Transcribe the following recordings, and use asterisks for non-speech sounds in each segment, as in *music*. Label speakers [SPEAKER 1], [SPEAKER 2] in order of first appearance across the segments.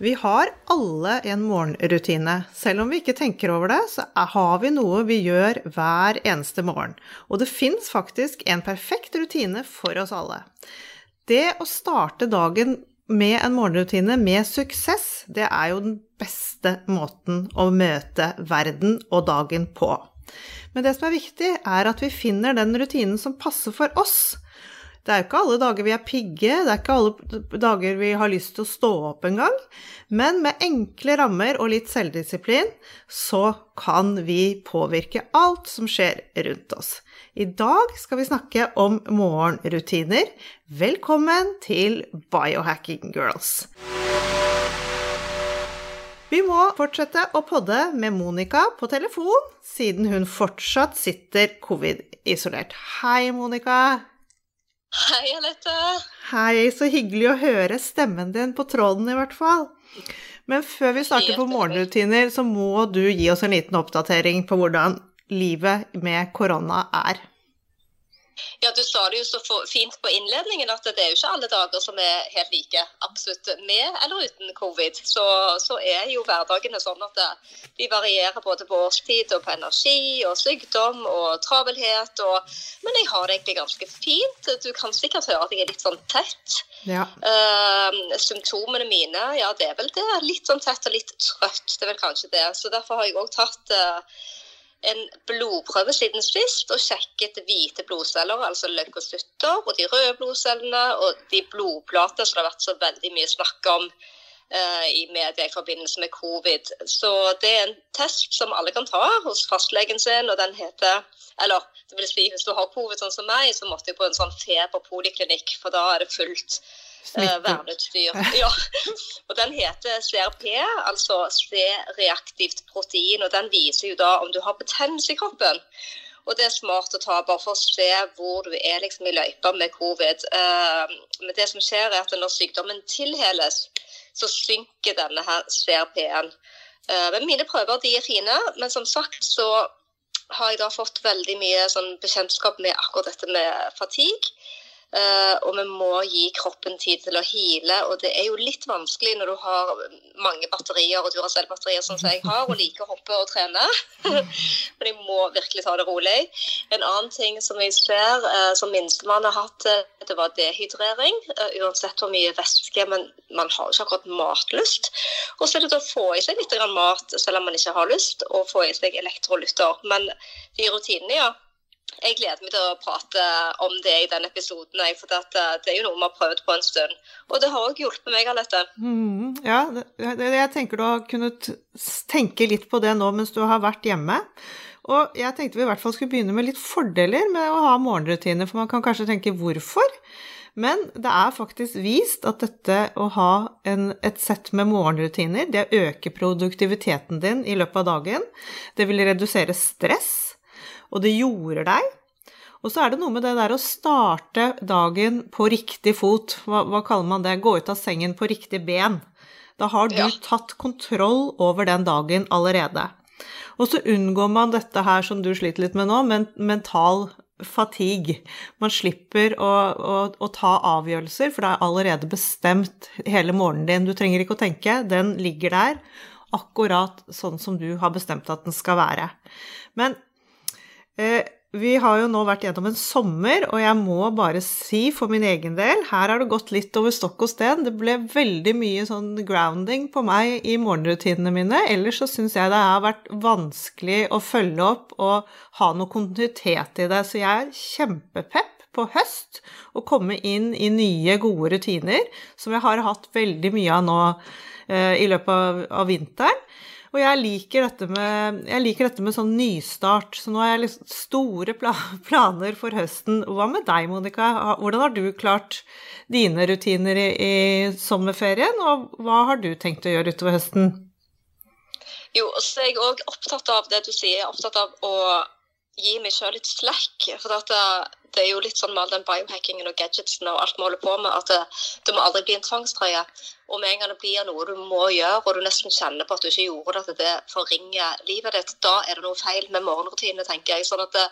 [SPEAKER 1] Vi har alle en morgenrutine. Selv om vi ikke tenker over det, så har vi noe vi gjør hver eneste morgen. Og det fins faktisk en perfekt rutine for oss alle. Det å starte dagen med en morgenrutine med suksess, det er jo den beste måten å møte verden og dagen på. Men det som er viktig, er at vi finner den rutinen som passer for oss. Det er jo ikke alle dager vi er pigge, det er ikke alle dager vi har lyst til å stå opp engang. Men med enkle rammer og litt selvdisiplin så kan vi påvirke alt som skjer rundt oss. I dag skal vi snakke om morgenrutiner. Velkommen til Biohacking Girls. Vi må fortsette å podde med Monica på telefon, siden hun fortsatt sitter covid-isolert. Hei, Monica.
[SPEAKER 2] Hei, Anette.
[SPEAKER 1] Hei, så hyggelig å høre stemmen din på tråden, i hvert fall. Men før vi starter på morgenrutiner, så må du gi oss en liten oppdatering på hvordan livet med korona er.
[SPEAKER 2] Ja, Du sa det jo så fint på innledningen at det er jo ikke alle dager som er helt like. Absolutt med eller uten covid. Så, så er jo hverdagene sånn at det, de varierer både på årstid og på energi og sykdom og travelhet. Og, men jeg har det egentlig ganske fint. Du kan sikkert høre at jeg er litt sånn tett.
[SPEAKER 1] Ja.
[SPEAKER 2] Uh, symptomene mine, ja det er vel det. Litt sånn tett og litt trøtt. Det er vel kanskje det. Så derfor har jeg òg tatt uh, en blodprøve siden sist og sjekket hvite blodceller, altså leukocytter, og de røde blodcellene og de blodplater som det har vært så veldig mye snakk om eh, i media i forbindelse med covid. Så det er en test som alle kan ta hos fastlegen sin, og den heter Eller det vil si, hvis du har covid sånn som meg, så måtte jeg på en sånn feberpoliklinikk, for da er det fullt uh, verneutstyr. *laughs* Ja. Og den heter CRP, altså C-reaktivt protein. Og den viser jo da om du har betennelse i kroppen. Og det er smart å ta bare for å se hvor du er liksom i løypa med covid. Uh, men det som skjer er at når sykdommen tilheles, så synker denne her CRP-en. Uh, men mine prøver de er fine, men som sagt så har jeg da fått veldig mye sånn bekjentskap med akkurat dette med fatigue. Uh, og vi må gi kroppen tid til å hile. Og det er jo litt vanskelig når du har mange batterier og Duracell-batterier som jeg har, og liker å hoppe og trene. *laughs* Men jeg må virkelig ta det rolig. En annen ting som jeg ser uh, som minstemann har hatt, uh, det var dehydrering. uansett hvor mye væske, men man har jo ikke akkurat matlyst. Og så er det å få i seg litt mat selv om man ikke har lyst, og få i seg elektrolytter. Men de rutinene, ja jeg gleder meg til å prate om det i den episoden. For eh, det er jo noe vi har prøvd på en stund. Og det har òg hjulpet meg, Alette.
[SPEAKER 1] Mm, ja, jeg tenker du har kunnet tenke litt på det nå mens du har vært hjemme. Og jeg tenkte vi i hvert fall skulle begynne med litt fordeler med å ha morgenrutiner, for man kan kanskje tenke hvorfor. Men det er faktisk vist at dette å ha en, et sett med morgenrutiner, det øker produktiviteten din i løpet av dagen. Det vil redusere stress og det gjorde deg. Og så er det noe med det der å starte dagen på riktig fot. Hva, hva kaller man det? Gå ut av sengen på riktig ben. Da har du ja. tatt kontroll over den dagen allerede. Og så unngår man dette her som du sliter litt med nå, men mental fatigue. Man slipper å, å, å, ta avgjørelser, for det er allerede bestemt hele morgenen din. Du trenger ikke å tenke, den ligger der akkurat sånn som du har bestemt at den skal være. Men vi har jo nå vært gjennom en sommer, og jeg må bare si for min egen del, her har det gått litt over stokk og sten. Det ble veldig mye sånn grounding på meg i morgenrutinene mine. Ellers så syns jeg det har vært vanskelig å følge opp og ha noe kontinuitet i det. Så jeg er kjempepepp på høst å komme inn i nye, gode rutiner, som jeg har hatt veldig mye av nå eh, i løpet av, av vinteren. Og jeg liker dette med, liker dette med sånn nystart, så nå har jeg liksom store *laughs* planer for høsten. Hva med deg, Monica? Hvordan har du klart dine rutiner i, i sommerferien, og hva har du tenkt å gjøre utover høsten?
[SPEAKER 2] Jo, så er jeg òg opptatt av det du sier, opptatt av å gi meg sjøl litt slack. For det, det, er jo litt sånn med all den biohackingen og gadgetsen og alt vi holder på med, at det, det må aldri bli en tvangstrøye. Og med en gang det blir noe du må gjøre, og du nesten kjenner på at du ikke gjorde det, at det forringer livet ditt, da er det noe feil med morgenrutinene, tenker jeg. sånn at det,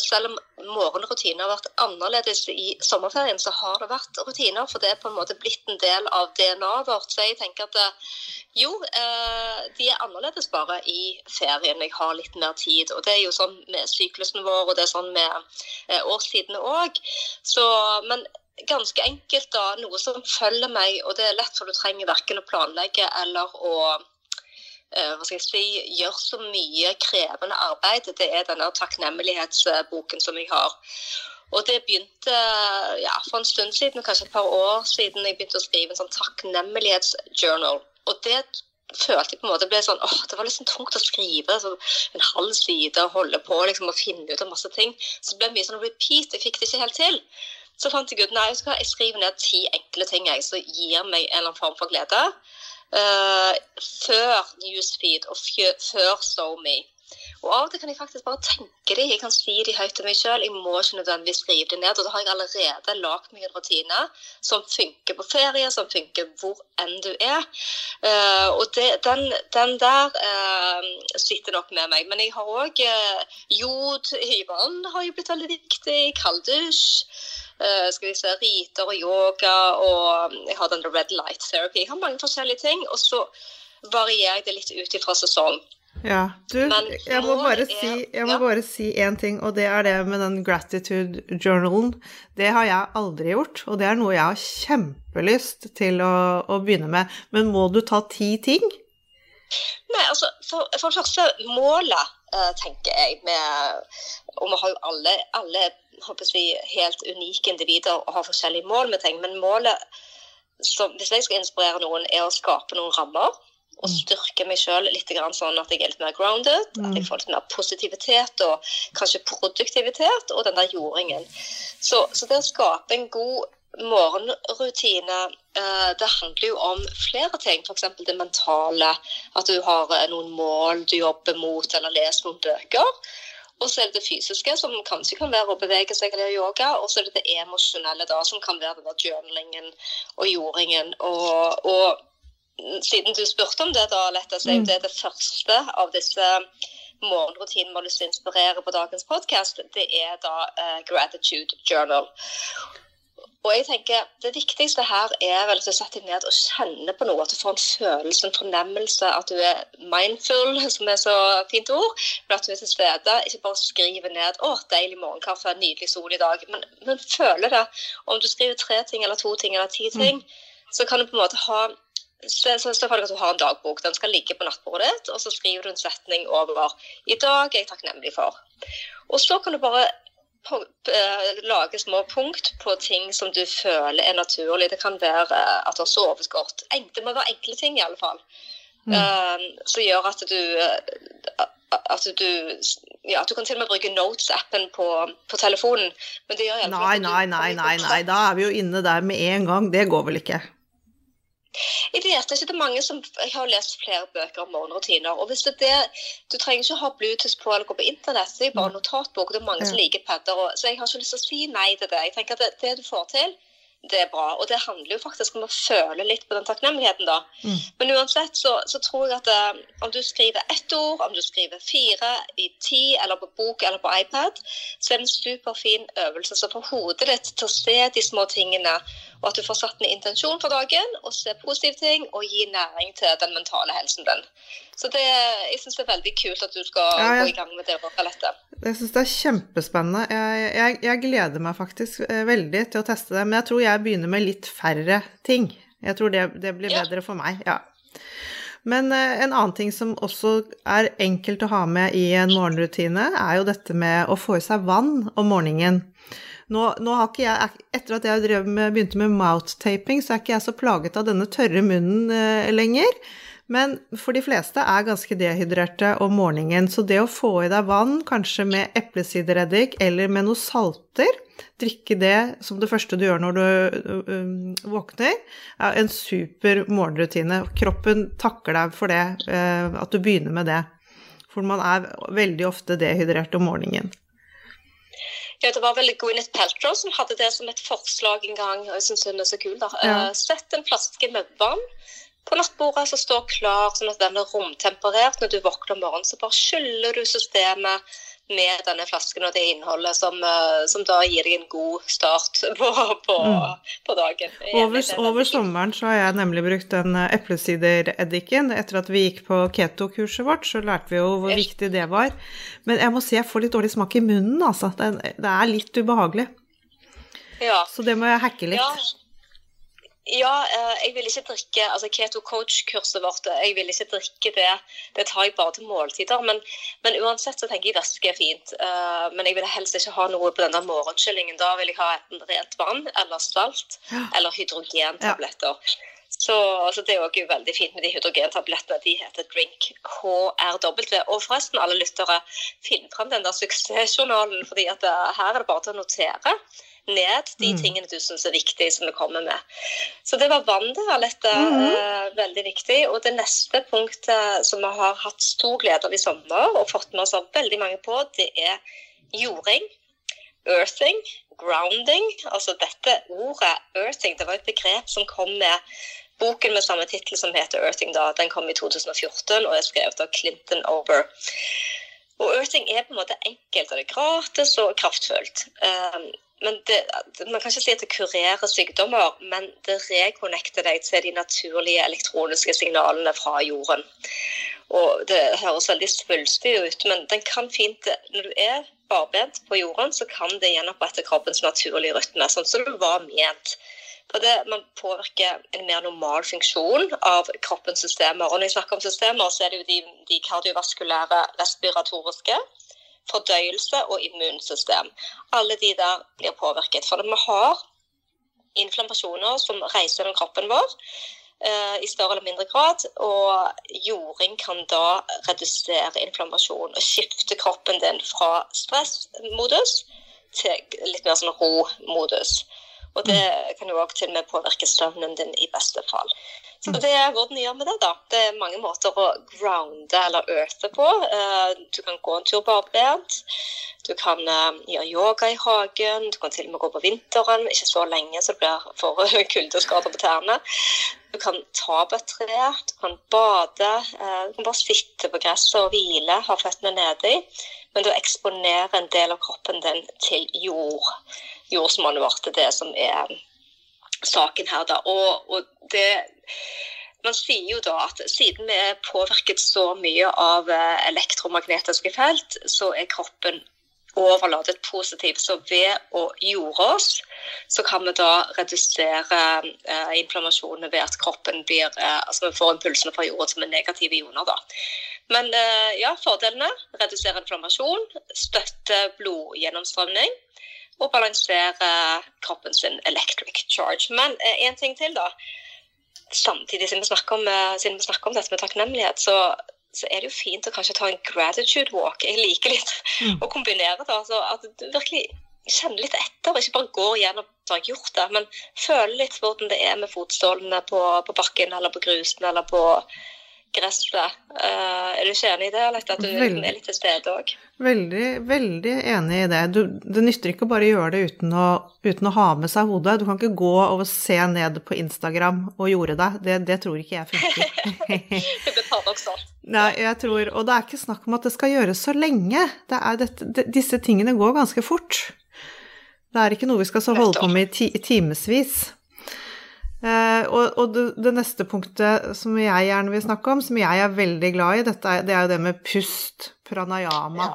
[SPEAKER 2] selv om morgenrutiner har vært annerledes i sommerferien, så har det vært rutiner. For det er på en måte blitt en del av DNA-et vårt. Så jeg tenker at eh, jo, eh, de er annerledes bare i ferien. Jeg har litt mer tid. Og det er jo sånn med syklusen vår, og det er sånn med årstidene òg. Men ganske enkelt, da. Noe som følger meg, og det er lett, for du trenger verken å planlegge eller å Eh, hva skal jeg si, gjør så mye krevende arbeid. Det er denne takknemlighetsboken som jeg har. Og det begynte ja, for en stund siden, kanskje et par år siden, jeg begynte å skrive en sånn takknemlighetsjournal. Og det følte jeg på en måte ble sånn åh, Det var liksom tungt å skrive så en halv side og holde på liksom, og finne ut av masse ting. Så det ble mye sånn repeat. Jeg fikk det ikke helt til. Så fant jeg ut nei, jeg skriver ned ti enkle ting jeg, som gir meg en eller annen form for glede. Uh, før Newsfeed og før SoMe. Og Av og til kan jeg faktisk bare tenke det, jeg kan si det høyt til meg sjøl. Jeg må ikke nødvendigvis skrive det ned. Og da har jeg allerede lagd meg en rutine som funker på ferie, som funker hvor enn du er. Uh, og det, den, den, der uh, sitter nok med meg. Men jeg har òg uh, jod i har jo blitt veldig viktig. Kalddusj. Uh, skal vi se, riter og yoga, og jeg har den red light therapy. Jeg har mange forskjellige ting, og så varierer jeg det litt ut ifra sesong.
[SPEAKER 1] Ja, du, jeg må, bare si, jeg må bare si én ting, og det er det med den gratitude journalen. Det har jeg aldri gjort, og det er noe jeg har kjempelyst til å, å begynne med. Men må du ta ti ting?
[SPEAKER 2] Nei, altså, for, for det første, målet, uh, tenker jeg, med Og vi har jo alle, alle håper vi, helt unike individer og har forskjellige mål med ting. Men målet, som, hvis jeg skal inspirere noen, er å skape noen rammer. Og mm. styrke meg sjøl litt sånn at jeg er litt mer grounded. At jeg mm. får litt mer positivitet og kanskje produktivitet, og den der jordingen. Så, så det å skape en god morgenrutine eh, det handler jo om flere ting. F.eks. det mentale. At du har eh, noen mål du jobber mot, eller leser noen bøker. Og så er det det fysiske, som kanskje kan være å bevege seg eller yoga. Og så er det det emosjonelle, da, som kan være den journalingen og jordingen. Og, og siden du spurte om det, da, Letta, så er mm. det det første av disse morgenrutinene vi har lyst til å inspirere på dagens podkast. Det er da uh, gratitude journal. Og jeg tenker Det viktigste her er vel at du setter deg ned og kjenner på noe. At du får en følelse, en fornemmelse, at du er mindful, som er så fint ord. Men at du er til stede. Ikke bare skriver ned 'Å, deilig morgenkaffe, nydelig sol i dag'. Men, men føler det. Om du skriver tre ting eller to ting eller ti mm. ting, mm. så kan du på en måte ha Se for deg at du har en dagbok. Den skal ligge på nattbordet ditt, og så skriver du en setning over 'I dag er jeg takknemlig for'. Og så kan du bare lage små punkt på ting som du føler er naturlig. Det kan være eh, at du har sovet godt. Det må være enkle ting, i alle fall. Mm. Uh, som gjør at du at du ja, at du kan til og med bruke Notes-appen på, på, telefonen. Men det gjør
[SPEAKER 1] nei, nei, nei, nei, nei, da er vi jo inne der med en gang. Det går vel ikke?
[SPEAKER 2] Jeg vet ikke, det er mange som har lest flere bøker om morgenrutiner. og hvis det er det, Du trenger ikke å ha Bluetooth på eller gå på internett. Det er bare mm. notatbok. Det er mange som liker padder. Så jeg har ikke lyst til å si nei til det. Jeg tenker at det, det du får til, det er bra. Og det handler jo faktisk om å føle litt på den takknemligheten, da. Mm. Men uansett så, så, tror jeg at uh, om du skriver ett ord, om du skriver fire i ti, eller på bok eller på iPad, så er det en superfin øvelse som får hodet ditt til å se de små tingene, og at du får satt en intensjon for dagen, og se positive ting, og gi næring til den mentale helsen din. Så det, jeg syns det er veldig kult at du skal ja, jeg, gå i gang med det. ballettet.
[SPEAKER 1] Jeg syns det er kjempespennende. Jeg, jeg, jeg, gleder meg faktisk eh, veldig til å teste det. Men jeg tror jeg begynner med litt færre ting. Jeg tror det, det blir bedre for meg. Ja. Men uh, en annen ting som også er enkelt å ha med i en morgenrutine, er jo dette med å få i seg vann om morgenen. Nå, nå, har ikke jeg, Etter at jeg med, begynte med mouth-taping, så er ikke jeg så plaget av denne tørre munnen eh, lenger. Men for de fleste er ganske dehydrerte om morgenen, så det å få i deg vann, kanskje med eplesidereddik eller med noe salter, drikke det som det første du gjør når du um, våkner, er en super morgenrutine. Kroppen takker deg for det, uh, at du begynner med det. For man er veldig ofte dehydrert om morgenen.
[SPEAKER 2] Ja, det var vel Gwyneth Paltrow som hadde det som et forslag en gang. og jeg synes hun er så kul da. Ja. Uh, sett en flaske med vann på nattbordet som står klar, sånn at den er romtemperert. Når du våkner om morgenen, så bare skyller du systemet med denne flasken og det innholdet som, uh, som da gir deg en god start *laughs* på, på, mm. på dagen.
[SPEAKER 1] Over, over, sommeren så har jeg nemlig brukt den eh, eplesidereddiken. Etter at vi gikk på keto-kurset vårt, så lærte vi jo hvor viktig det var. Men jeg må si jeg får litt dårlig smak i munnen, altså. Det, det er litt ubehagelig. Ja. Så det må jeg hacke litt. Ja.
[SPEAKER 2] Ja, eh, jeg vil ikke drikke altså Keto Coach-kurset vårt, eh, jeg vil ikke drikke det. Det tar jeg bare til måltider. Men, men uansett så tenker jeg væske er fint. Eh, men jeg vil helst ikke ha noe på denne morgenkyllingen. Da vil jeg ha enten rent vann eller salt eller hydrogentabletter. Ja. Så altså, Det er òg veldig fint med de hydrogentablettene. De heter Drink HRW. Og forresten, alle lyttere, finn frem den der suksessjournalen, fordi her er det bare til å notere ned de mm. tingene du syns er viktige som du kommer med. Så det var vann det var litt mm -hmm. veldig viktig. Og det neste punktet som vi har hatt stor glede av i sommer, og fått med oss av veldig mange på, det er jording. Earthing, grounding. Altså dette ordet earthing, det var et begrep som kom med boken med samme tittel som heter Earthing, da. Den kom i 2014 og er skrevet av Clinton Ober. Og earthing er på en måte enkelt, og det er gratis og kraftfullt. Um, men det, Man kan ikke si at det kurerer sykdommer, men det rekonnekter deg til de naturlige elektroniske signalene fra jorden. Og Det høres veldig svulstig ut, men den kan fint Når du er barbent på jorden, så kan det gjenopprette kroppens naturlige rytme, sånn som det var ment. For det, Man påvirker en mer normal funksjon av kroppens systemer. Og når jeg snakker om systemer, så er det jo de, de kardiovaskulære, respiratoriske fordøyelse og immunsystem. Alle de der blir påvirket. For vi har inflammasjoner som reiser gjennom kroppen vår eh, i større eller mindre grad. Og jording kan da redusere inflammasjon og skifte kroppen din fra stressmodus til litt mer sånn ro-modus. Og det kan jo òg til og med påvirke søvnen din i beste fall. Så det er hvordan gjør med det, da. Det er mange måter å grounde eller øte på. Eh, du kan gå en tur barbent. Du kan eh, gjøre yoga i hagen. Du kan til og med gå på vinteren, ikke så lenge så det blir for *laughs* kuldeskader på tærne. Du kan ta på et tre, du kan bade. Eh, du kan bare sitte på gresset og hvile, ha føttene nedi. Men du eksponerer en del av kroppen din til jord jordsmonnet vårt det som er saken her. Da. Og, og det, man sier jo da at siden vi er påvirket så mye av eh, elektromagnetiske felt, så er kroppen overladet positivt. Så ved å jorde oss, så kan vi da redusere eh, inflammasjonen ved at kroppen blir eh, Altså vi får impulsene fra jorda som er negative ioner, da. Men eh, ja, fordelene redusere inflammasjon, støtte blodgjennomstrømning og balansere kroppen sin electric charge. Men én eh, ting til, da. Samtidig, siden vi snakker om, eh, vi snakker om dette med takknemlighet, så, så, er det jo fint å kanskje ta en gratitude walk. Jeg liker litt mm. å kombinere det. Altså, at du virkelig kjenner litt etter, ikke bare går gjennom at du har gjort det, men føler litt hvordan det er med fotstålene på, på bakken eller på grusen eller på gresset. Uh, er du ikke enig i det, eller At du veldig, er litt til stede òg?
[SPEAKER 1] Veldig, veldig enig i det. Du, det nytter ikke å bare gjøre det uten å, uten å, ha med seg hodet. Du kan ikke gå og se ned på Instagram og gjorde det. Det, det tror ikke jeg funker. *laughs*
[SPEAKER 2] det blir paradoksalt.
[SPEAKER 1] Nei, jeg tror, og det er ikke snakk om at det skal gjøres så lenge. Dette, disse tingene går ganske fort. Det er ikke noe vi skal holde på med i timevis. Eh, og, og det, det, neste punktet som jeg gjerne vil snakke om, som jeg er veldig glad i, dette, det er jo det med pust, pranayama.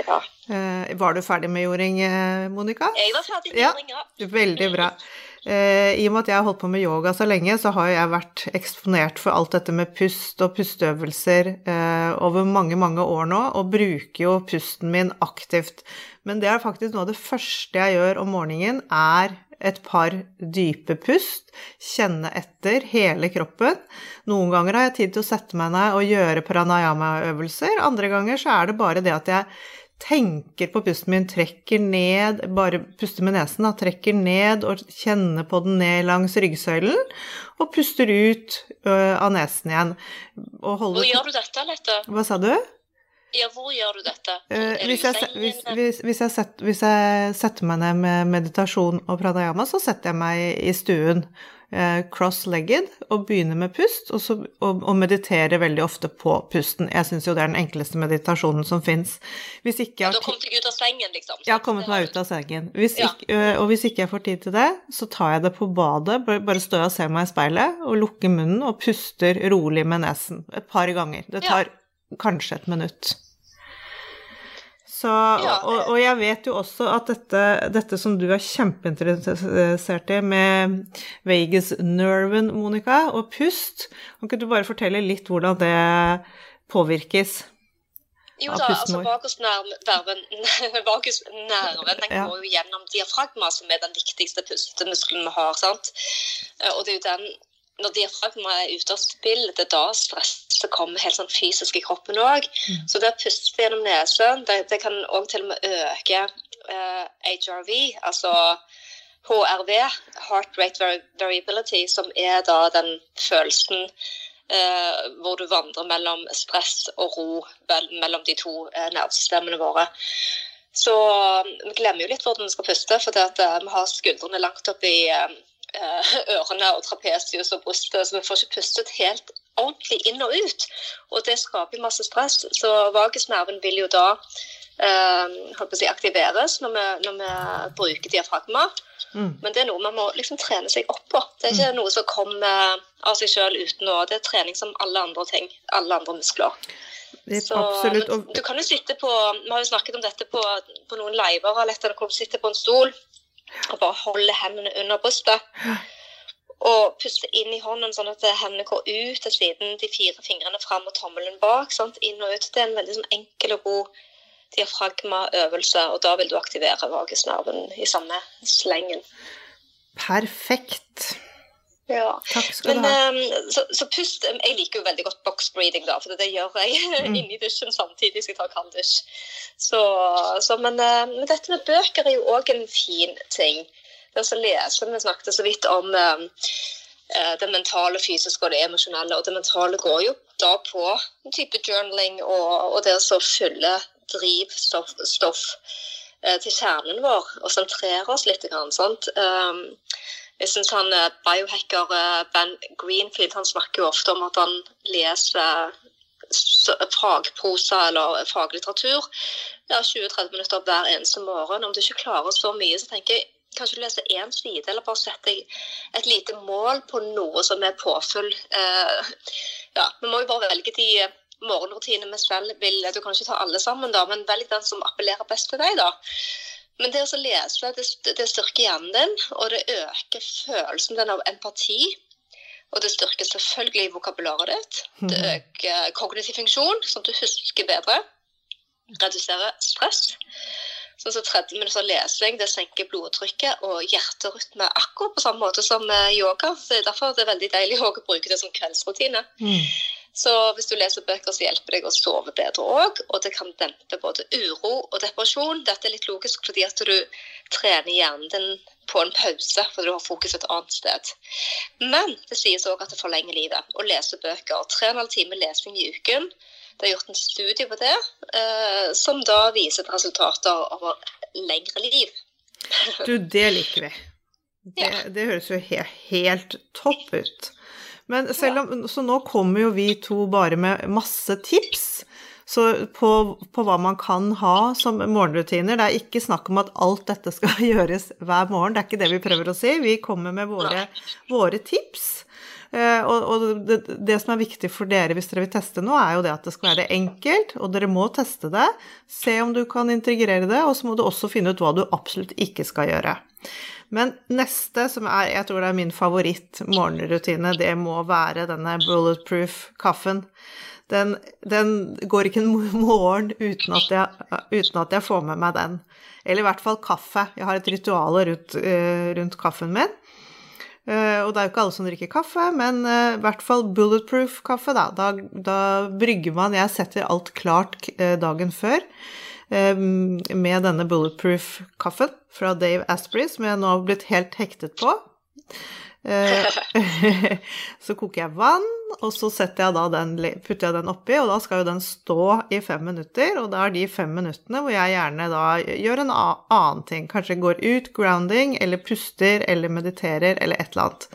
[SPEAKER 1] Ja. ja. Eh, var du ferdig med jording, eh, Monica?
[SPEAKER 2] Jeg var ferdig med jording, ja.
[SPEAKER 1] Veldig bra. Eh, I og med at jeg har holdt på med yoga så lenge, så har jeg vært eksponert for alt dette med pust og pusteøvelser eh, over mange, mange år nå, og bruker jo pusten min aktivt. Men det er faktisk noe av det første jeg gjør om morgenen, er et par dype pust, kjenne etter hele kroppen. Noen ganger har jeg tid til å sette meg ned og gjøre pranayama-øvelser, andre ganger så er det bare det at jeg tenker på pusten min, trekker ned, bare puster med nesen, da, trekker ned og kjenner på den ned langs ryggsøylen, og puster ut ø, av nesen igjen.
[SPEAKER 2] Hvor gjør du dette, Lette?
[SPEAKER 1] Hva sa du?
[SPEAKER 2] Ja, hvor gjør du dette?
[SPEAKER 1] Uh, hvis, jeg, hvis, hvis, hvis, jeg set, hvis, jeg, setter meg ned med meditasjon og pranayama, så setter jeg meg i stuen uh, cross-legged og begynner med pust, og, så, og, og mediterer veldig ofte på pusten. Jeg syns jo det er den enkleste meditasjonen som fins.
[SPEAKER 2] Hvis ikke jeg har Du har kommet deg ut av sengen, liksom?
[SPEAKER 1] Jeg har kommet meg ut av sengen. Ja. Ikke, uh, og hvis ikke jeg får tid til det, så tar jeg det på badet, bare står jeg og ser meg i speilet, og lukker munnen og puster rolig med nesen et par ganger. Det tar ja kanskje et minutt. Så, og, og, jeg vet jo også at dette, dette, som du er kjempeinteressert i med Vegas-nerven, Monica, og pust, kan ikke du bare fortelle litt hvordan det påvirkes?
[SPEAKER 2] Jo da, altså vagusnerven vagus *laughs* den går jo gjennom diafragma, som er den viktigste pustemuskelen vi har. sant? Og det er jo den når diafragma er ute av spill, det er da stresset kommer helt sånn fysisk i kroppen òg. Mm. Så det å puste gjennom nesen, det, det kan òg til og med øke eh, HRV, altså HRV, Heart Rate Variability, som er da den følelsen eh, hvor du vandrer mellom stress og ro vel, mellom de to eh, nervesystemene våre. Så vi glemmer jo litt hvordan vi skal puste, for eh, vi har skuldrene langt opp i Eh, ørene og trapesius og brystet, så vi får ikke pustet helt ordentlig inn og ut. Og det skaper masse stress. Så vagusnerven vil jo da eh, si, aktiveres når vi, når vi, bruker diafragma. Mm. Men det er noe man må liksom trene seg opp på. Det er ikke mm. noe som kommer av seg sjøl uten å Det er trening som alle andre ting. Alle andre muskler. Så, absolutt. Du kan jo sitte på Vi har jo snakket om dette på, på noen eller hvor du sitter på en stol og bare holde hendene under brystet. Og puste inn i hånden sånn at hendene går ut til siden, de fire fingrene fram og tommelen bak. Sant? Inn og ut. Det er en veldig sånn enkel og god diafragmaøvelse, og da vil du aktivere vagusnerven i samme slengen.
[SPEAKER 1] Perfekt.
[SPEAKER 2] Ja. Men. Um, så, så, pust Jeg liker jo veldig godt box breathing, da, for det gjør jeg *laughs* mm. inni dusjen samtidig som jeg tar kalddusj. Så, så, men, uh, men, dette med bøker er jo òg en fin ting. Det å lese Vi snakket så vidt om um, det mentale, fysiske og det emosjonelle. Og det mentale går jo da på en type journaling og, og det å fylle drivstoff stoff, uh, til kjernen vår og sentrere oss litt. Grann, sant? Um, jeg synes han eh, Biohacker eh, Ben Greenfield han snakker jo ofte om at han leser fagprosa eller faglitteratur ja, 20-30 minutter hver eneste morgen. Om du ikke klarer så mye, så tenker jeg kanskje du leser én side, eller bare sette et lite mål på noe som er påfyll. Eh, ja, Vi må jo bare velge de morgenrutinene vi selv vil. Du kan ikke ta alle sammen, da, men velg den som appellerer best til deg. da. Men det å lese, det, det styrker hjernen din, og det øker følelsen din av empati. Og det styrker selvfølgelig vokabularet ditt. Det mhm. øker kognitiv funksjon, sånn at du husker bedre. Reduserer stress. Sånn som 30 minutter lesing det senker blodtrykket og hjerterytme akkurat på samme måte som yoga. Så derfor er det veldig deilig å bruke det som kveldsrutine. Mm. Så hvis du leser bøker, så hjelper det deg å sove bedre òg. Og det kan dempe både uro og depresjon. Dette er litt logisk fordi at du trener hjernen din på en pause, fordi du har fokus et annet sted. Men det sies òg at det forlenger livet å lese bøker. Tre og en halv time lesing i uken. Det er gjort en studie på det, eh, som da viser resultater over lengre liv.
[SPEAKER 1] Du, det liker vi. Det, ja. det høres jo helt, helt topp ut. Men selv om, så nå kommer jo vi to bare med masse tips på, på, hva man kan ha som morgenrutiner. Det er ikke snakk om at alt dette skal *laughs* gjøres hver morgen, det er ikke det vi prøver å si. Vi kommer med våre, våre tips. Uh, og, og det, det, som er viktig for dere hvis dere vil teste noe, er jo det at det skal være enkelt, og dere må teste det. Se om du kan integrere det, og så må du også finne ut hva du absolutt ikke skal gjøre. Men neste, som er, jeg tror det er min favoritt-morgenrutine, det må være denne bulletproof-kaffen. Den, den, går ikke en morgen uten at, jeg, uten at, jeg, får med meg den. Eller i hvert fall kaffe. Jeg har et ritual rundt, uh, rundt kaffen min. Uh, og det er jo ikke alle som drikker kaffe, men uh, i hvert fall bulletproof kaffe, da. da. Da, brygger man Jeg setter alt klart dagen før med denne bulletproof-kaffen fra Dave Asprey, som jeg nå har blitt helt hektet på. Eh, *laughs* så koker jeg vann, og så jeg den, putter jeg den oppi, og da skal jo den stå i fem minutter, og da er de fem minuttene hvor jeg gjerne da gjør en annen ting. Kanskje går ut, grounding, eller puster, eller mediterer, eller et eller annet.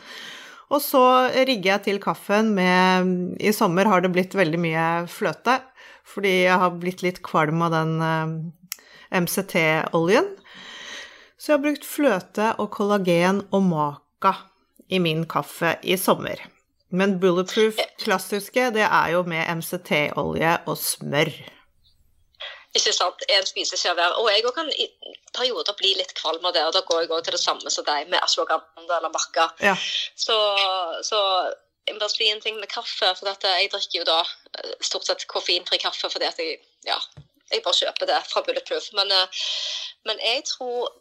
[SPEAKER 1] Og så rigger jeg til kaffen med I sommer har det blitt veldig mye fløte, fordi jeg har blitt litt kvalm av den eh, MCT-oljen. Så jeg har brukt fløte og kollagen og maka i min kaffe i sommer. Men bulletproof klassiske, det er jo med MCT-olje og smør.
[SPEAKER 2] Ikke sant. En spiseskje hver. Og jeg kan i perioder bli litt kvalm av det, og da går jeg til det samme som deg, med ashwaganda eller makka. Ja. Så, så jeg må bare si en ting med kaffe, for jeg drikker jo da eh, stort sett koffeinfri kaffe fordi at jeg, ja, jeg bare kjøper det fra Bulletproof. Men, eh, men jeg tror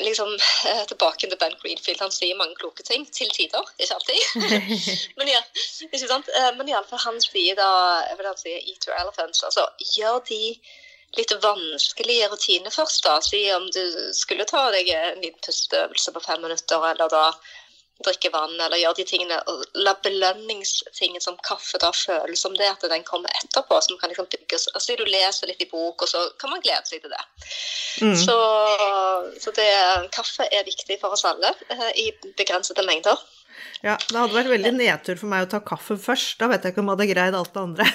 [SPEAKER 2] liksom eh, tilbake til Ben Greenfield. Han sier mange kloke ting. Til tider, ikke alltid. *laughs* men, ja, ikke sant? Eh, men iallfall han sier da jeg vil si, Eat your elephants. Altså, gjør de litt vanskelige rutiner først. da. Si om du skulle ta deg en liten pusteøvelse på fem minutter, eller da drikke vann eller gjøre de tingene. og La belønningstingen som kaffe da føles som det, at den kommer etterpå. som kan liksom bygges. Altså Du leser litt i bok, og så kan man glede seg til det. Mm. Så, så det, kaffe er viktig for oss alle eh, i begrensede mengder.
[SPEAKER 1] Ja, det hadde vært veldig nedtur for meg å ta kaffe først. Da vet jeg ikke om jeg hadde greid alt det andre.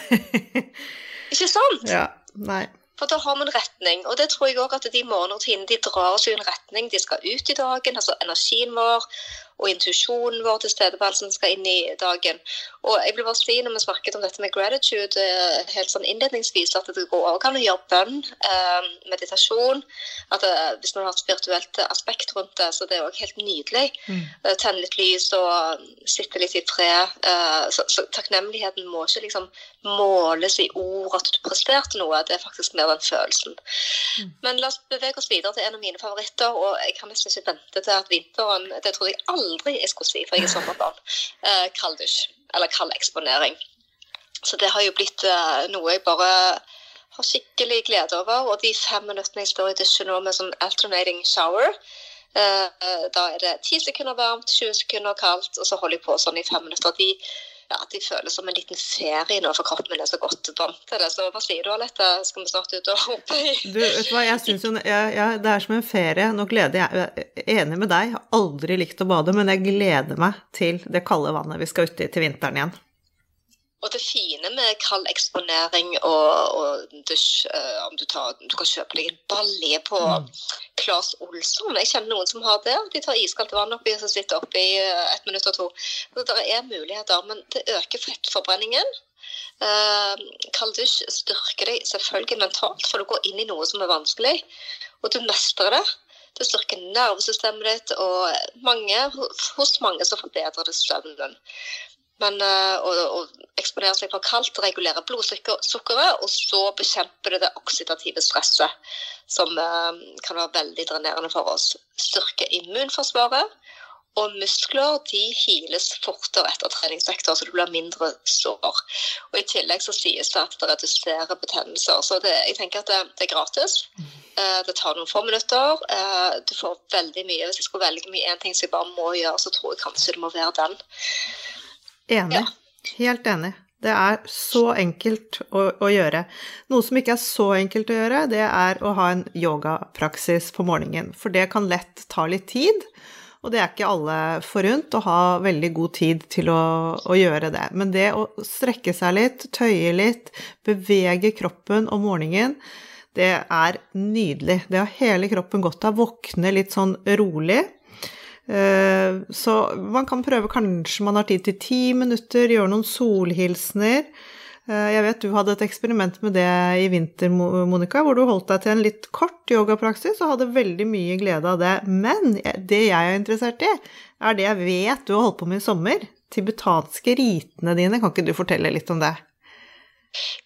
[SPEAKER 1] *laughs*
[SPEAKER 2] ikke sant?
[SPEAKER 1] Ja, nei.
[SPEAKER 2] For da har vi en retning. Og det tror jeg òg at de morgenrutinene de drar oss i en retning. De skal ut i dagen, altså energien vår og intuisjonen vår, tilstedeværelsen, skal inn i dagen. Og jeg vil bare si, når vi snakket om dette med gratitude eh, helt sånn innledningsvis, at det går også an å gjøre bønn, eh, meditasjon. at det, eh, Hvis man har et spirituelt aspekt rundt det, så det er òg helt nydelig. Mm. Tenne litt lys og sitte litt i fred. Så, så takknemligheten må ikke liksom måles i ord at du presterte noe, det er faktisk mer den følelsen. Mm. Men la oss bevege oss videre til en av mine favoritter, og jeg kan nesten ikke vente til at vinteren Det tror jeg alle aldri jeg skulle si, for jeg er sommerbarn. Eh, kalddusj, eller kald eksponering. Så det har jo blitt eh, noe jeg bare har skikkelig glede over. Og de fem minuttene jeg står i dusjen nå med sånn alternating shower, eh, eh da er det ti sekunder varmt, 20 sekunder kaldt, og så holder jeg på sånn i fem minutter. De ja, de føles som en liten ferie nå, for kroppen min er så godt vant til det. Så hva sier du, Alette? Skal vi snart ut og hoppe i
[SPEAKER 1] Du, vet du hva, jeg syns jo ja, ja, det er som en ferie. Nå gleder jeg Jeg er enig med deg, jeg har aldri likt å bade, men jeg gleder meg til det kalde vannet vi skal uti til vinteren igjen.
[SPEAKER 2] Og det fine med kald eksponering og, og dusj uh, om du, tar, du, kan kjøpe deg en balje på mm. Claes Olsson. Jeg kjenner noen som har det. De tar iskaldt vann oppi og så sitter oppi uh, et minutt og to. Så det er muligheter, men det øker fettforbrenningen. Uh, kald dusj styrker deg selvfølgelig mentalt, for du går inn i noe som er vanskelig, og du mestrer det. Det styrker nervesystemet ditt, og mange, hos mange så forbedrer det søvnen. Men å, å, eksponere seg for kaldt regulerer blodsukkeret, og så bekjemper det det oksidative stresset, som uh, kan være veldig drenerende for oss. Styrker immunforsvaret, og muskler de hiles fortere etter treningsvekter, så du blir mindre sår. Og I tillegg så sies det at det reduserer betennelser. Så det, jeg tenker at det, det er gratis. Uh, det tar noen få minutter. du får veldig mye. Hvis jeg skulle velge mye én ting som jeg bare må gjøre, så tror jeg kanskje det må være den.
[SPEAKER 1] Enig. Ja. Helt enig. Det er så enkelt å, å, gjøre. Noe som ikke er så enkelt å gjøre, det er å ha en yogapraksis på morgenen. For det kan lett ta litt tid, og det er ikke alle forunt å ha veldig god tid til å, å gjøre det. Men det å strekke seg litt, tøye litt, bevege kroppen om morgenen, det er nydelig. Det har hele kroppen godt av. Våkne litt sånn rolig. Eh, så man kan prøve, kanskje man har tid til ti minutter, gjøre noen solhilsener. Eh, jeg vet du hadde et eksperiment med det i vinter, Monica, hvor du holdt deg til en litt kort yogapraksis og hadde veldig mye glede av det. Men det jeg er interessert i, er det jeg vet du har holdt på med i sommer. Tibetanske ritene dine, kan ikke du fortelle litt om det?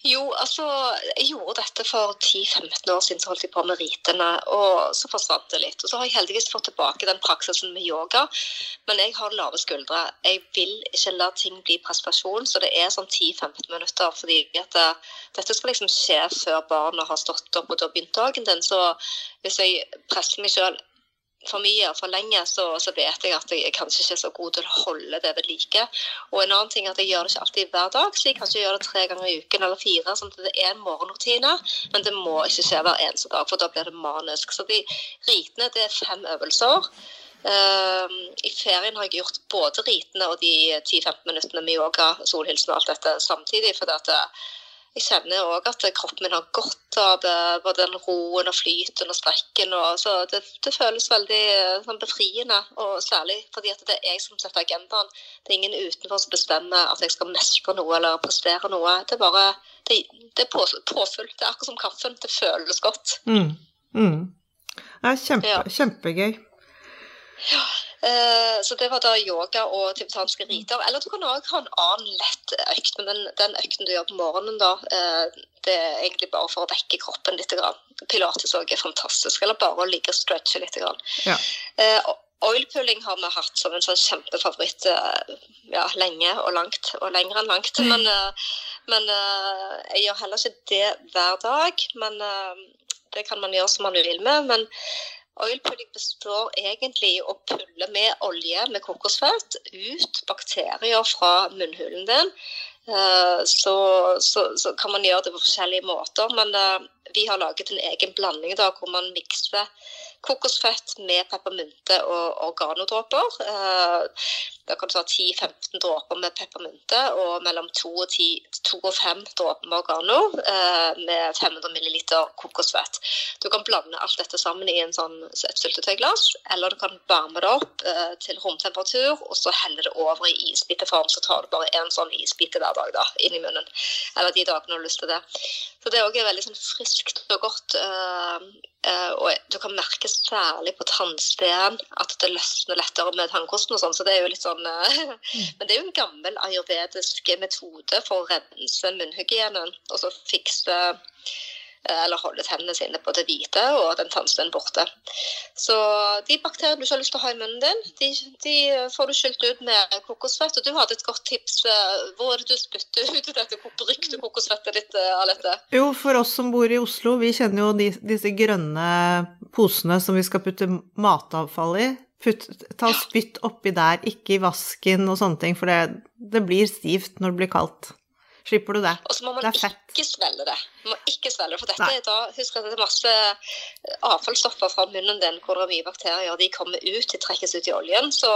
[SPEAKER 2] Jo, altså jeg gjorde dette for 10-15 år siden, så holdt jeg på med ritene. Og så forsvant det litt. Og så har jeg heldigvis fått tilbake den praksisen med yoga. Men jeg har lave skuldre. Jeg vil ikke la ting bli prestasjon, så det er sånn 10-15 minutter. fordi at eh, dette skal liksom skje før barna har stått opp og da begynt dagen din. Så hvis jeg presser meg sjøl for mye og for lenge, så, så, vet jeg at jeg kanskje ikke er så god til å holde det ved like. Og en annen ting er at jeg gjør det ikke alltid hver dag, så jeg kanskje gjør det tre ganger i uken eller fire. sånn at det er en morgenrutine, men det må ikke skje hver eneste dag, for da blir det manisk. Så de ritene det er fem øvelser. Uh, I ferien har jeg gjort både ritene og de 10-15 minuttene med yoga, solhilsen og alt dette samtidig. for det at jeg kjenner òg at kroppen min har godt av både den roen og flyten og strekken. Og, så det, det, føles veldig sånn, befriende, og særlig fordi det er jeg som setter agendaen. Det er ingen utenfor som bestemmer at jeg skal mestre noe eller prestere noe. Det er bare det, det er påfyll. Det er akkurat som kaffen. Det føles godt.
[SPEAKER 1] Mm. Mm. Det er kjempe, ja. kjempegøy.
[SPEAKER 2] Ja. Eh, så det var da yoga og tibetanske riter. Eller du kan òg ha en annen lett økt, men den, den, økten du gjør på morgenen, da, eh, det er egentlig bare for å vekke kroppen litt. Pilates òg er fantastisk. Eller bare å ligge og stretche litt. Ja. Eh, Oilpulling har vi hatt som en sånn kjempefavoritt ja, lenge og langt, og lenger enn langt. Men, men jeg gjør heller ikke det hver dag. Men det kan man gjøre som man vil med. Men Oilpulling består egentlig i å pulle med olje med kokosfett ut bakterier fra munnhulen din. Eh, så, så, så, kan man gjøre det på forskjellige måter, men eh, vi har laget en egen blanding da, hvor man mikser kokosfett med peppermynte og oregano-dråper. Eh, da kan du ta 10-15 dråper med peppermynte og mellom 2 og, 10, 2 og 5 dråper med organo eh, med 500 ml kokosfett. Du kan blande alt dette sammen i sånn, et syltetøyglass, eller du kan varme det opp eh, til romtemperatur og så helle det over i isbiteform. Så tar du bare en sånn isbite hver dag da, inn i munnen. Eller de dagene du har lyst til det. Så det er også veldig sånn friskt og godt. Uh, og du kan merke særlig på tannsten at det løsner lettere med tannkosten og sånn. Så det er jo litt sånn uh, *laughs* Men det er jo en gammel ayurvedisk metode for å rense munnhygienen og så fikse Eh, eller holde tennene sine på det hvite og den tannstøen borte. Så de bakteriene du ikke har lyst til å ha i munnen din, de, de får du skylt ut med kokosfett. Og du hadde et godt tips. Eh, hvor er det du spytter ut dette brukte kokosfettet ditt, eh, Alette?
[SPEAKER 1] Jo, for oss som bor i Oslo, vi kjenner jo de, disse grønne posene som vi skal putte matavfall i. Putt, ta spytt oppi der, ikke i vasken og sånne ting, for det, det blir stivt når det blir kaldt slipper du det.
[SPEAKER 2] Og så må man ikke svelge det. Man må ikke svelge det, For dette er da, husk at det er masse avfallsstoffer fra munnen din hvor det er mye bakterier. De kommer ut, de trekkes ut i oljen. Så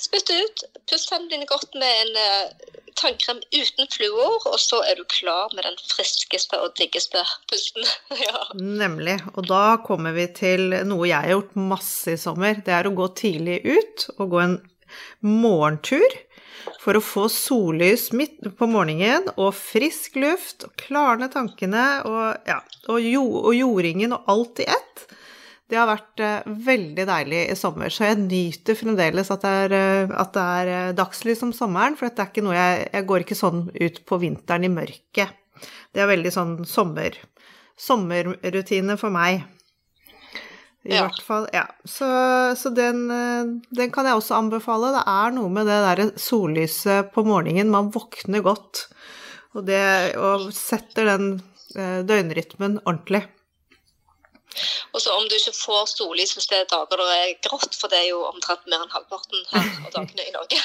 [SPEAKER 2] spytt ut. Puss tennene dine godt med en uh, tannkrem uten fluor, og så er du klar med den friskeste og diggeste pusten. *laughs* ja.
[SPEAKER 1] Nemlig. Og da kommer vi til noe jeg har gjort masse i sommer. Det er å gå tidlig ut og gå en morgentur for å få sollys midt på morgenen og frisk luft og klarne tankene og, ja, og, jo, og jordingen og alt i ett. Det har vært eh, veldig deilig i sommer, så jeg nyter fremdeles at det er, eh, at det er eh, dagslys om sommeren, for jeg, jeg går ikke sånn ut på vinteren i mørket. Det er veldig sånn sommer, sommerrutine for meg. I ja. hvert fall. Ja. Så, så den, eh, den, kan jeg også anbefale. Det er noe med det derre sollyset på morgenen. Man våkner godt. Og det og setter den eh, døgnrytmen ordentlig.
[SPEAKER 2] Og så om du ikke får sollys hvis det er dager det er grått, for det er jo omtrent mer enn halvparten her *laughs* av dagene i Norge,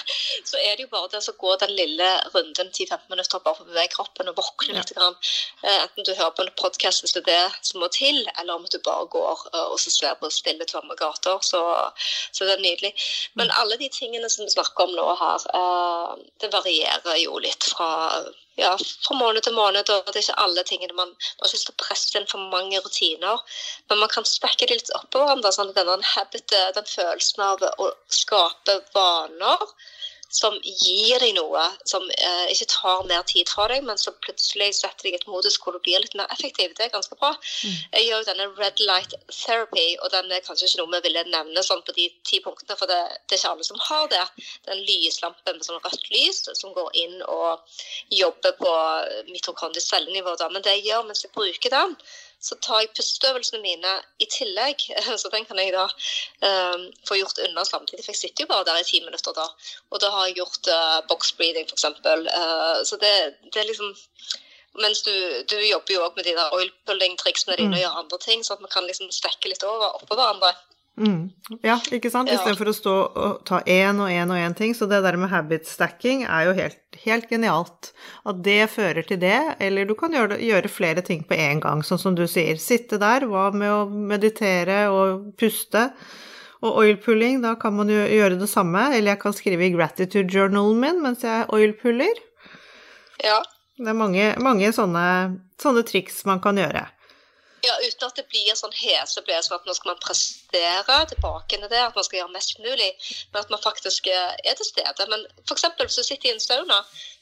[SPEAKER 2] så er det jo bare det å gå den lille runden 10-15 minutter bare for å bevege kroppen og våkne litt. Grann. Eh, enten du hører på en podkast hvis det er det som må til, eller om du bare går eh, og så ser på stille, tomme gater, så, så det er nydelig. Men alle de tingene som vi snakker om nå her, eh, det varierer jo litt fra ja, fra måned til måned. og Det er ikke alle tingene man, man har ikke presse inn for mange rutiner. Men man kan spekke det litt oppå hverandre. sånn denne habit, den følelsen av å skape vaner som gir deg noe som eh, ikke tar mer tid fra deg, men som plutselig setter deg i et modus hvor du blir litt mer effektiv. Det er ganske bra. Mm. Jeg gjør jo denne red light therapy, og den er kanskje ikke noe vi ville nevne sånn på de ti punktene, for det, det, er ikke alle som har det. Det er en lyslampe med sånn rødt lys som går inn og jobber på mitokondrisk cellenivå. Men det jeg gjør mens jeg bruker den, så tar jeg pusteøvelsene mine i tillegg. *laughs* Så den kan jeg da um, få gjort unna samtidig. For jeg sitter jo bare der i ti minutter da. Og da har jeg gjort uh, box breathing, f.eks. Uh, så det, det, er liksom mens du, du jobber jo òg med de der oil pulling-triksene dine mm. og gjør andre ting, så at vi kan liksom stekke litt over oppå hverandre.
[SPEAKER 1] Mm. Ja, ikke sant? Ja. For å stå og ta én og én og én ting. Så det der med habit stacking er jo helt, helt, genialt. At det fører til det, eller du kan gjøre, gjøre flere ting på én gang, sånn som du sier. Sitte der, hva med å meditere og puste? Og oilpulling, da kan man jo gjøre det samme. Eller jeg kan skrive i gratitude journalen min mens jeg oilpuller.
[SPEAKER 2] Ja.
[SPEAKER 1] Det er mange, mange sånne, sånne triks man kan gjøre.
[SPEAKER 2] Ja, uten at det blir sånn hesebles for at nå skal man prestere tilbake til det, at man skal gjøre mest mulig, men at man faktisk eh, er til stede. Men f.eks. hvis du sitter i en sauna,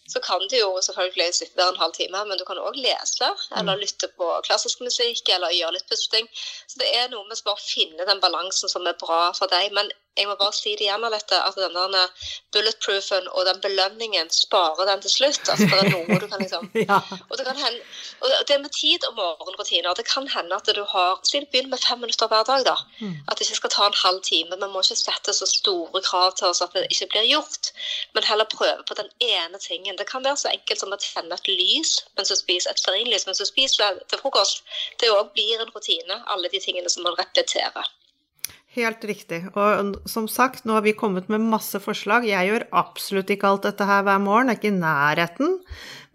[SPEAKER 2] så kan du jo selvfølgelig sitte der en halv time, men du kan òg lese eller mm. lytte på klassisk musikk eller gjøre litt pusting. Så det er noe med å bare finne den balansen som er bra for deg. Men jeg må bare si det igjen, Alette, at den der bulletproofen og den belønningen sparer den til slutt. Altså det er noe du kan liksom *laughs* ja. og, det kan hende, og det med tid og morgenrutiner. Det kan hende at du har Si begynner med fem minutter hver dag, da. Mm. At det ikke skal ta en halv time. Vi må ikke sette så store krav til oss at det ikke blir gjort, men heller prøve på den ene tingen. Det kan være så enkelt som å tenne et lys mens du spiser et stearinlys mens du spiser til frokost. Det òg blir en rutine, alle de tingene som man repeterer.
[SPEAKER 1] Helt riktig. Og som sagt, nå har vi kommet med masse forslag. Jeg gjør absolutt ikke alt dette her hver morgen, det er ikke i nærheten.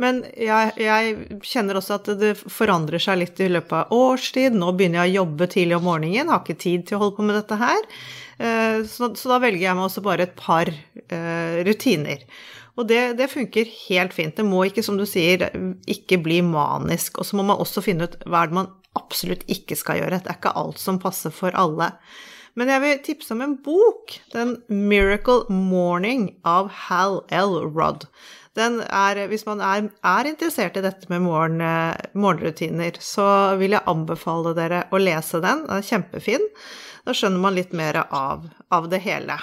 [SPEAKER 1] Men jeg, jeg, kjenner også at det forandrer seg litt i løpet av årstid. Nå begynner jeg å jobbe tidlig om morgenen, har ikke tid til å holde på med dette her. Eh, så, så da velger jeg meg også bare et par uh, rutiner. Og det, det, funker helt fint. Det må ikke, som du sier, ikke bli manisk. Og så må man også finne ut hva er det man absolutt ikke skal gjøre. Det er ikke alt som passer for alle. Men jeg vil tipse om en bok, den 'Miracle Morning' av Hal L. Rudd. Den er, hvis man er, er interessert i dette med morgen, morgenrutiner, så vil jeg anbefale dere å lese den. Den er kjempefin. Da skjønner man litt mer av, av det hele.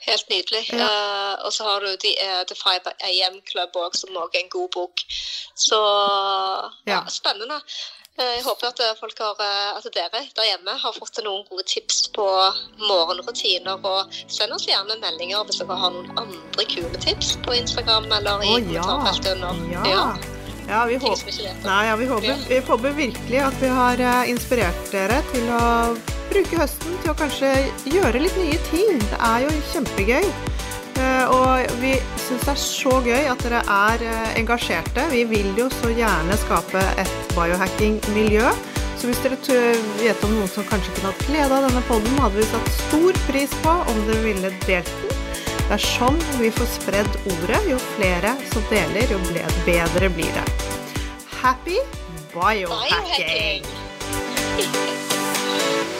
[SPEAKER 2] Helt nydelig. Ja. Uh, og så har du The, uh, The Five AM Club òg, som også er en god bok. Så ja, ja. spennende. Eh, jeg håper at, folk har, eh, at dere der hjemme har fått noen gode tips på morgenrutiner. Og send oss gjerne meldinger hvis dere har noen andre kule tips på Instagram eller i oh, kommentarfeltet under.
[SPEAKER 1] Ja. ja. Ja, vi, håper, nei, ja, vi, håper, vi håper virkelig at vi har eh, inspirert dere til å bruke høsten til å kanskje gjøre litt nye ting. Det er jo kjempegøy. Eh, og vi syns det er så gøy at dere er eh, engasjerte. Vi vil jo så gjerne skape et biohacking-miljø. Så hvis dere vet om noen som kanskje kunne hatt glede av denne poden, hadde vi satt stor pris på om dere ville delt den. Det er sånn vi får spredd ordet. Jo flere som deler, jo bedre blir det. Happy biohacking! biohacking. *laughs*